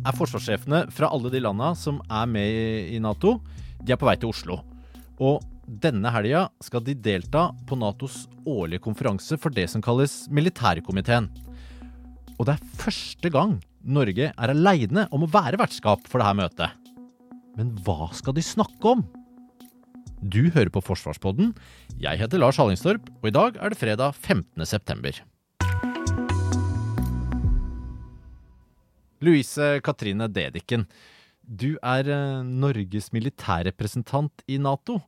Er forsvarssjefene fra alle de landa som er med i Nato, de er på vei til Oslo. Og denne helga skal de delta på Natos årlige konferanse for det som kalles militærkomiteen. Og det er første gang Norge er aleine om å være vertskap for dette møtet. Men hva skal de snakke om? Du hører på Forsvarspodden. Jeg heter Lars Hallingstorp, og i dag er det fredag 15. september. Louise Katrine Dedichen, du er eh, Norges militærrepresentant i Nato.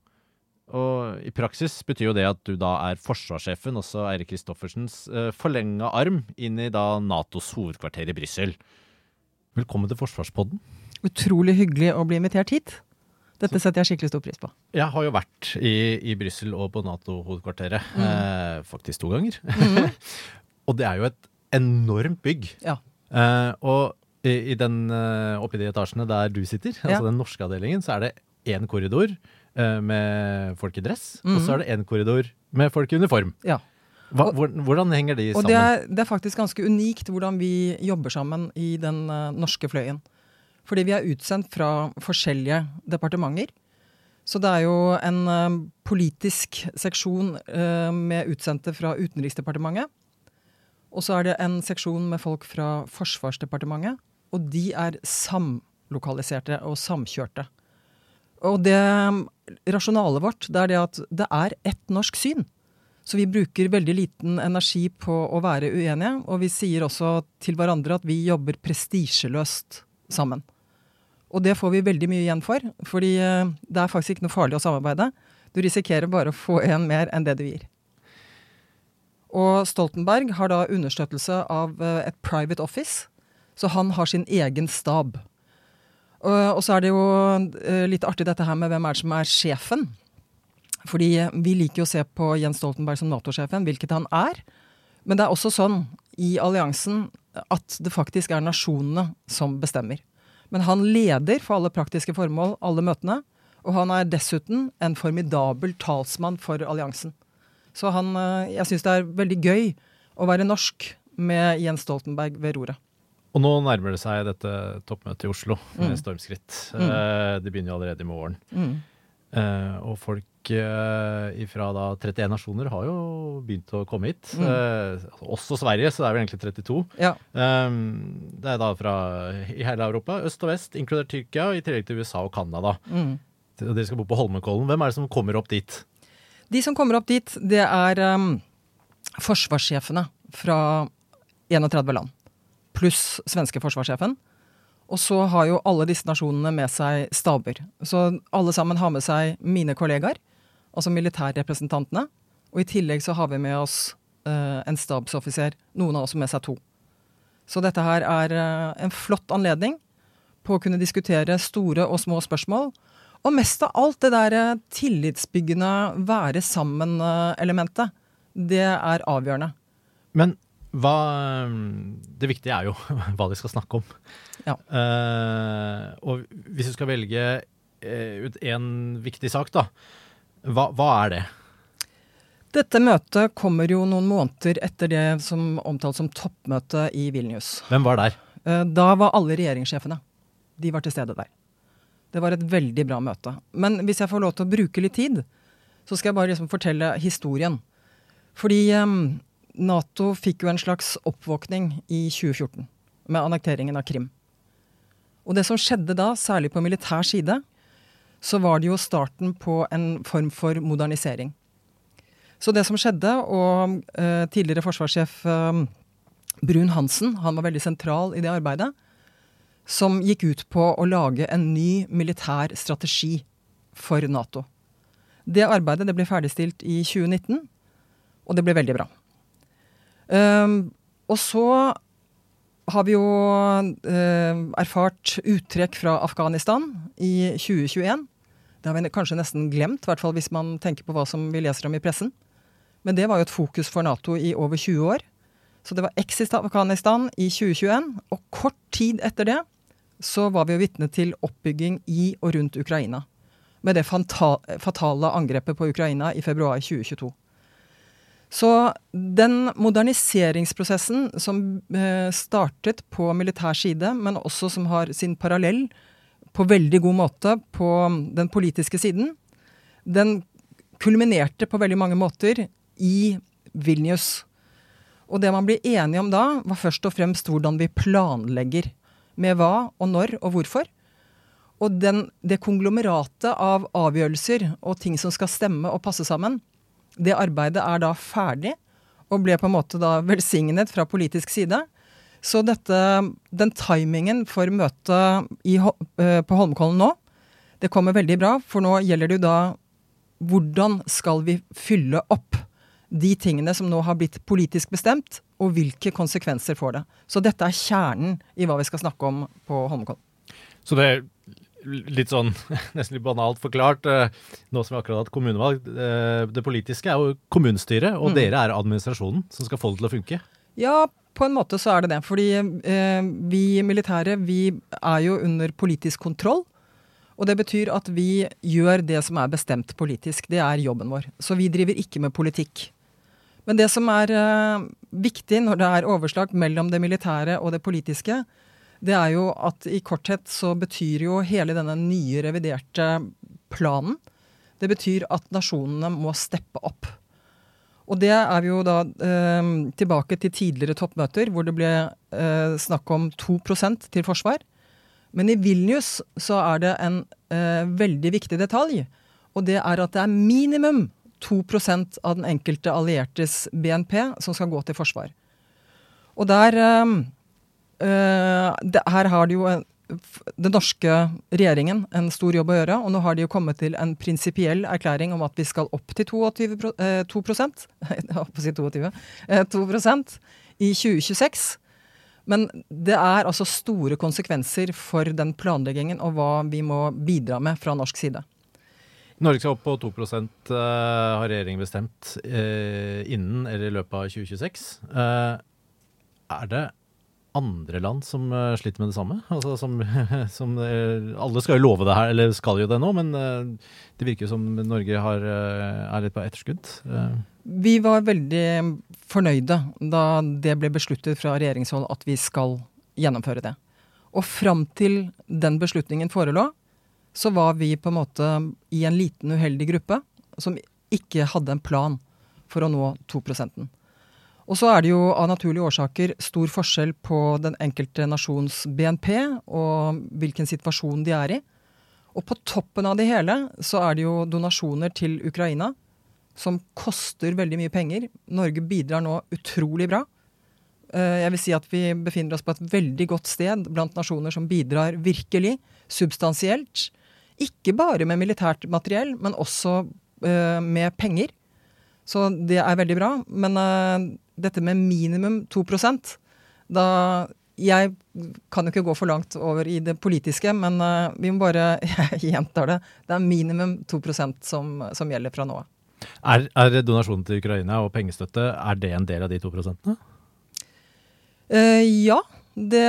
Og i praksis betyr jo det at du da er forsvarssjefen, også Eirik Kristoffersens eh, forlenga arm, inn i da Natos hovedkvarter i Brussel. Velkommen til Forsvarspodden. Utrolig hyggelig å bli invitert hit. Dette setter jeg skikkelig stor pris på. Jeg har jo vært i, i Brussel og på Nato-hovedkvarteret. Mm. Eh, faktisk to ganger. Mm. og det er jo et enormt bygg. Ja. Eh, og i, i den, oppe i de etasjene der du sitter, Ja. altså den norske avdelingen, så er det én korridor eh, med folk i dress, og Mhm. så er det én korridor med folk i uniform. Ja. Hva, Og- hvordan henger de Og sammen? det er, det er faktisk ganske unikt hvordan vi jobber sammen i den eh, norske fløyen. Fordi vi er utsendt fra forskjellige departementer. Så det er jo en eh, politisk seksjon eh, med utsendte fra Utenriksdepartementet. Og så er det en seksjon med folk fra Forsvarsdepartementet. Og de er samlokaliserte og samkjørte. Og det rasjonalet vårt det er det at det er ett norsk syn. Så vi bruker veldig liten energi på å være uenige, og vi sier også til hverandre at vi jobber prestisjeløst sammen. Og det får vi veldig mye igjen for, fordi eh, det er faktisk ikke noe farlig å samarbeide. Du risikerer bare å få en mer enn det du gir. Og Stoltenberg har da understøttelse av eh, et private office, så han har sin egen stab. Og, så er det jo eh, litt artig dette her med hvem er det som er sjefen. Fordi vi liker jo å se på Jens Stoltenberg som Nato-sjefen, hvilket han er. Men det er også sånn i alliansen at det faktisk er nasjonene som bestemmer. Men han leder for alle praktiske formål alle møtene. Og han er dessuten en formidabel talsmann for alliansen. Så han, eh, jeg syns det er veldig gøy å være norsk med Jens Stoltenberg ved roret. Og nå nærmer det seg dette toppmøtet i Oslo med Mm. stormskritt. Mm. Eh, det begynner jo allerede i morgen. Mm. Eh, og folk fra da 31 nasjoner har jo begynt å komme hit. Mm. Eh, også Sverige, så det er vel egentlig 32. Ja. Det er da fra i hele Europa, øst og vest, inkludert Tyrkia, i tillegg til USA og Canada. Mm. Dere skal bo på Holmenkollen. Hvem er det som kommer opp dit? De som kommer opp dit, det er um, forsvarssjefene fra 31 land. Pluss svenske forsvarssjefen. Og så har jo alle disse nasjonene med seg staber. Så alle sammen har med seg mine kollegaer, altså militærrepresentantene. Og i tillegg så har vi med oss uh, en stabsoffiser, noen av oss med seg to. Så dette her er uh, en flott anledning på å kunne diskutere store og små spørsmål. Og mest av alt det der eh, tillitsbyggende være sammen-elementet. Det er avgjørende. Men hva Det viktige er jo hva de skal snakke om. Ja. Uh, og hvis du skal velge eh, ut én viktig sak, da. Hva, hva er det? Dette møtet kommer jo noen måneder etter det som omtales som toppmøtet i Vilnius. Hvem var der? Eh, Da var alle regjeringssjefene. De var til stede der. Det var et veldig bra møte. Men hvis jeg får lov til å bruke litt tid, så skal jeg bare liksom fortelle historien. Fordi eh, Nato fikk jo en slags oppvåkning i 2014 med annekteringen av Krim. Og det som skjedde da, særlig på militær side, så var det jo starten på en form for modernisering. Så det som skjedde, og eh, tidligere forsvarssjef eh, Brun-Hansen, han var veldig sentral i det arbeidet, som gikk ut på å lage en ny militær strategi for Nato. Det arbeidet det ble ferdigstilt i 2019, og det ble veldig bra. Um, og så har vi jo eh, erfart uttrekk fra Afghanistan i 2021. Det har vi kanskje nesten glemt, i hvert fall hvis man tenker på hva som vi leser om i pressen. Men det var jo et fokus for Nato i over 20 år. Så det var exit Afghanistan i 2021, og kort tid etter det så var vi jo vitne til oppbygging i og rundt Ukraina. Med det fatale angrepet på Ukraina i februar 2022. Så den moderniseringsprosessen som eh, startet på militær side, men også som har sin parallell på veldig god måte på den politiske siden, den kulminerte på veldig mange måter i Vilnius. Og det man blir enige om da, var først og fremst hvordan vi planlegger. Med hva og når og hvorfor. Og den, det konglomeratet av avgjørelser og ting som skal stemme og passe sammen, det arbeidet er da ferdig, og ble på en måte da velsignet fra politisk side. Så dette, den timingen for møtet i, eh, på Holmenkollen nå, det kommer veldig bra. For nå gjelder det jo da hvordan skal vi fylle opp de tingene som nå har blitt politisk bestemt, og hvilke konsekvenser får det. Så dette er kjernen i hva vi skal snakke om på Holmenkollen. Så det er litt sånn nesten litt banalt forklart, eh, nå som vi akkurat har hatt kommunevalg. Eh, det politiske er jo kommunestyret, og mm. dere er administrasjonen som skal få det til å funke? Ja, på en måte så er det det. Fordi eh, vi militære vi er jo under politisk kontroll. Og det betyr at vi gjør det som er bestemt politisk. Det er jobben vår. Så vi driver ikke med politikk. Men det som er uh, viktig når det er overslag mellom det militære og det politiske, det er jo at i korthet så betyr jo hele denne nye reviderte planen Det betyr at nasjonene må steppe opp. Og det er vi jo da eh, tilbake til tidligere toppmøter, hvor det ble eh, snakk om 2% til forsvar. Men i Vilnius så er det en eh, veldig viktig detalj. Og det er at det er minimum 2% av den enkelte alliertes BNP som skal gå til forsvar. Og der eh, Uh, det, her har de jo en, den norske regjeringen en stor jobb å gjøre. Og nå har de jo kommet til en prinsipiell erklæring om at vi skal opp til 22, uh, 2 Jeg holdt på å si 22. Uh, 2% i 2026. Men det er altså store konsekvenser for den planleggingen og hva vi må bidra med fra norsk side. Norge skal opp på 2 uh, har regjeringen bestemt uh, innen eller i løpet av 2026. Uh, er det andre land som sliter med det samme? Altså, som, som, alle skal jo love det her, eller skal jo det nå, men det virker som Norge har, er litt på etterskudd. Vi var veldig fornøyde da det ble besluttet fra regjeringshold at vi skal gjennomføre det. Og fram til den beslutningen forelå, så var vi på en måte i en liten uheldig gruppe som ikke hadde en plan for å nå 2 -prosenten. Og så er det jo av naturlige årsaker stor forskjell på den enkelte nasjons BNP og hvilken situasjon de er i. Og på toppen av det hele så er det jo donasjoner til Ukraina, som koster veldig mye penger. Norge bidrar nå utrolig bra. Eh, jeg vil si at vi befinner oss på et veldig godt sted blant nasjoner som bidrar virkelig substansielt. Ikke bare med militært materiell, men også eh, med penger. Så det er veldig bra. Men uh, dette med minimum 2% da Jeg kan jo ikke gå for langt over i det politiske, men uh, vi må bare Jeg gjentar det. Det er minimum 2% som, som gjelder fra nå av. Er, er donasjonen til Ukraina og pengestøtte er det en del av de to prosentene? Uh, ja, det,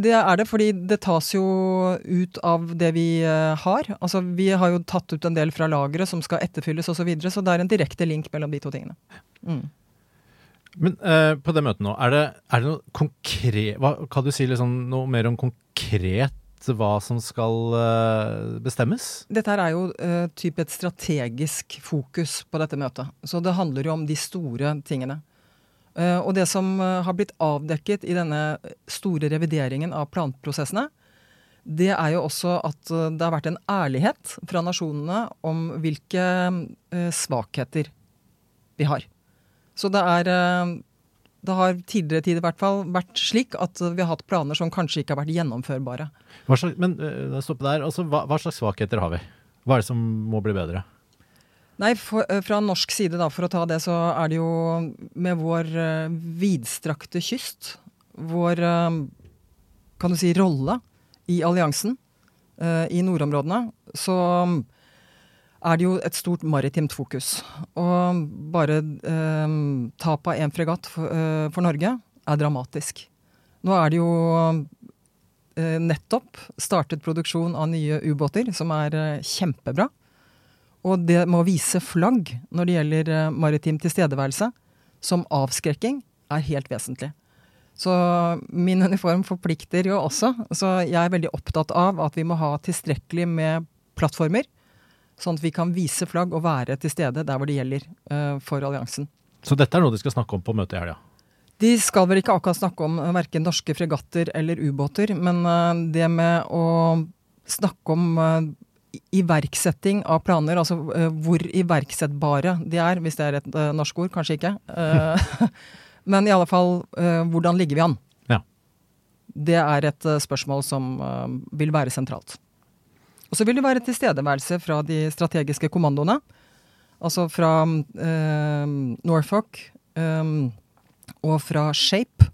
det, er det, fordi det tas jo ut av det vi uh, har. Altså, Vi har jo tatt ut en del fra lageret som skal etterfylles osv., så, videre, så det er en direkte link mellom de to tingene. Mm. Men uh, på det møtet nå, er det, er det noe konkret hva, Kan du si liksom noe mer om konkret hva som skal uh, bestemmes? Dette er jo type et strategisk fokus på dette møtet. Så det handler jo om de store tingene. Uh, og det som uh, har blitt avdekket i denne store revideringen av planprosessene, det er jo også at det har vært en ærlighet fra nasjonene om hvilke svakheter vi har. Så det er Det har tidligere tid i hvert fall vært slik at vi har hatt planer som kanskje ikke har vært gjennomførbare. Slags, men stopp der. Altså, hva, hva slags svakheter har vi? Hva er det som må bli bedre? Nei, for, eh, fra norsk side, da, for å ta det, så er det jo med vår uh, vidstrakte kyst, vår uh, kan du si, rolle i alliansen uh, i nordområdene, så er det jo et stort maritimt fokus. Og bare eh, tap av én fregatt for, eh, for, Norge er dramatisk. Nå er det jo eh, nettopp startet produksjon av nye ubåter, som er kjempebra. Og det med å vise flagg når det gjelder eh, maritim tilstedeværelse, som avskrekking, er helt vesentlig. Så min uniform forplikter jo også. Så jeg er veldig opptatt av at vi må ha tilstrekkelig med plattformer, sånn at vi kan vise flagg og være til stede der hvor det gjelder uh, for alliansen. Så dette er noe de skal snakke om på møtet i helga? De skal vel ikke akkurat snakke om uh, verken norske fregatter eller ubåter, men uh, det med å snakke om iverksetting av planer, altså uh, hvor iverksettbare de er, hvis det er et uh, norsk ord, kanskje ikke. Uh, men i alle fall, hvordan ligger vi an? Ja. Det er et spørsmål som vil være sentralt. Og så vil det være tilstedeværelse fra de strategiske kommandoene. Altså fra Norfolk og fra Shape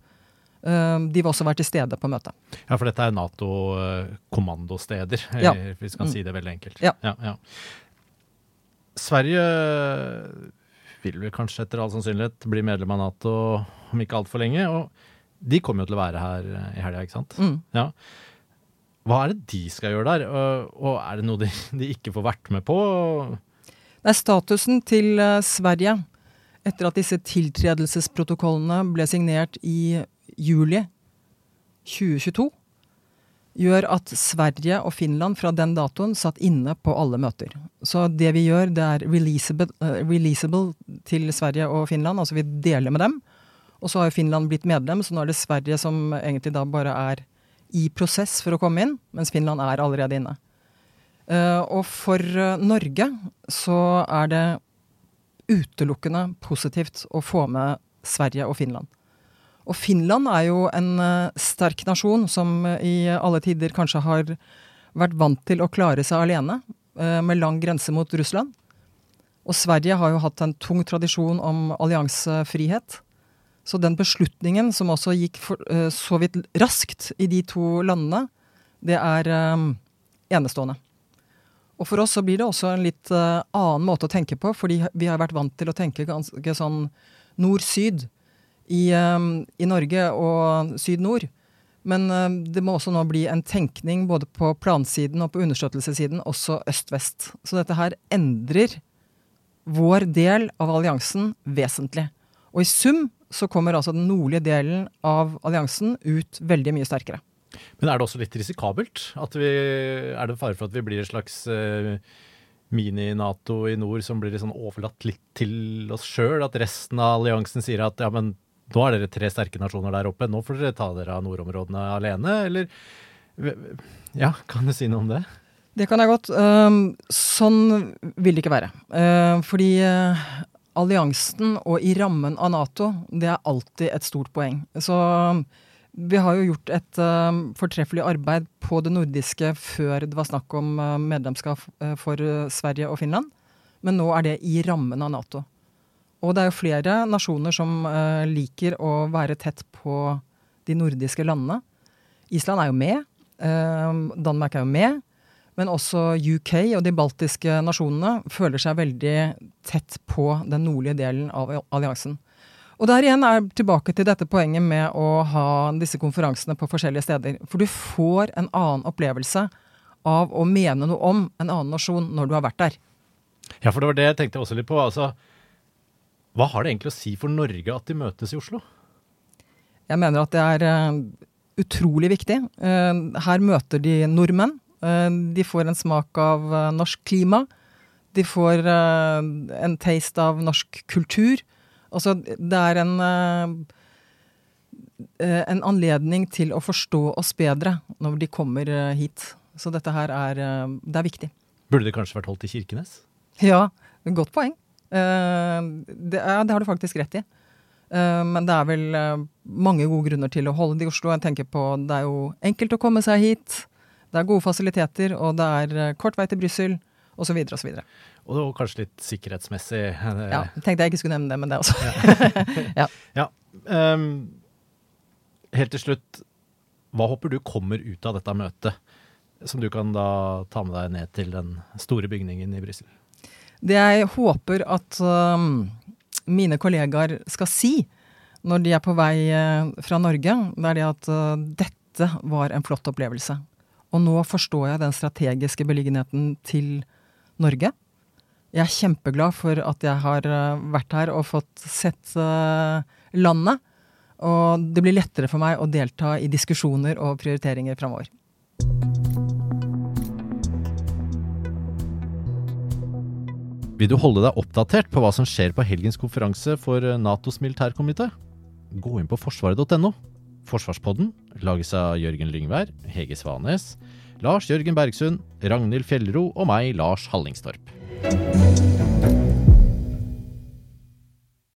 de vil også være til stede på møtet. Ja, for dette er Nato-kommandosteder, ja. hvis vi skal mm. si det veldig enkelt. Ja. Ja, ja. Sverige vil vel kanskje etter all sannsynlighet bli medlem av Nato om ikke altfor lenge. Og de kommer jo til å være her i helga, ikke sant? Mm. Ja. Hva er det de skal gjøre der, og er det noe de, de ikke får vært med på? Det er statusen til eh, Sverige etter at disse tiltredelsesprotokollene ble signert i juli 2022 gjør at Sverige og Finland fra den datoen satt inne på alle møter. Så det vi gjør, det er releasable, uh, releasable, til Sverige og Finland. Altså vi deler med dem. Og så har jo Finland blitt medlem, så nå er det Sverige som egentlig da bare er i prosess for å komme inn, mens Finland er allerede inne. Uh, og for uh, Norge så er det utelukkende positivt å få med Sverige og Finland. Og Finland er jo en uh, sterk nasjon som uh, i alle tider kanskje har vært vant til å klare seg alene, uh, med lang grense mot Russland. Og Sverige har jo hatt en tung tradisjon om alliansefrihet. Så den beslutningen som også gikk for, så vidt raskt i de to landene, det er enestående. Og for oss så blir det også en litt annen måte å tenke på, fordi vi har vært vant til å tenke ganske sånn nord-syd i, um, i Norge og syd-nord. Men um, det må også nå bli en tenkning både på plansiden og på understøttelsessiden, også øst-vest. Så dette her endrer vår del av alliansen vesentlig. Og i sum så kommer altså den nordlige delen av alliansen ut veldig mye sterkere. Men er det også litt risikabelt? Vi, er det fare for at vi blir et slags uh, mini-Nato i nord som blir sånn overlatt litt til oss sjøl? At resten av alliansen sier at ja, men nå er dere tre sterke nasjoner der oppe, nå får dere ta dere av nordområdene alene, eller Ja, kan du si noe om det? Det kan jeg godt. Uh, sånn vil det ikke være. Uh, fordi uh, alliansen og i rammen av Nato, det er alltid et stort poeng. Så vi har jo gjort et fortreffelig arbeid på det nordiske før det var snakk om medlemskap for Sverige og Finland. Men nå er det i rammen av Nato. Og det er jo flere nasjoner som uh, liker å være tett på de nordiske landene. Island er jo med. Uh, Danmark er jo med. Men også UK og de baltiske nasjonene føler seg veldig tett på den nordlige delen av alliansen. Og der igjen er tilbake til dette poenget med å ha disse konferansene på forskjellige steder. For du får en annen opplevelse av å mene noe om en annen nasjon når du har vært der. Ja, for det var det jeg tenkte også litt på. altså hva har det egentlig å si for Norge at de møtes i Oslo? Jeg mener at det er uh, utrolig viktig. Uh, her møter de nordmenn. Uh, de får en smak av norsk klima. De får en taste av norsk kultur. Altså, det er en en anledning til å forstå oss bedre når de kommer hit. Så dette her er, det er viktig. Burde det kanskje vært holdt i Kirkenes? Ja, godt poeng. Eh, det, ja, det har du faktisk rett i. Eh, men det er vel eh, mange gode grunner til å holde det i Oslo. Jeg tenker på Det er jo enkelt å komme seg hit. Det er gode fasiliteter, og det er kort vei til Brussel, osv. osv. Og, og kanskje litt sikkerhetsmessig. Ja, tenkte jeg ikke skulle nevne det, men det også. ja. ja. Um, helt til slutt, hva håper du kommer ut av dette møtet? Som du kan da ta med deg ned til den store bygningen i Brussel. Det jeg håper at um, mine kollegaer skal si når de er på vei uh, fra Norge, det er det at uh, dette var en flott opplevelse. Og nå forstår jeg den strategiske beliggenheten til Norge. Jeg er kjempeglad for at jeg har uh, vært her og fått sett landet. Og det blir lettere for meg å delta i diskusjoner og prioriteringer framover. Vil du holde deg oppdatert på hva som skjer på helgens konferanse for Natos militærkomité? Gå inn på forsvaret.no. Forsvarspodden lages av Jørgen Lyngvær, Hege Svanes, Lars Jørgen Bergsund, Ragnhild Fjellro og meg, Lars Hallingstorp.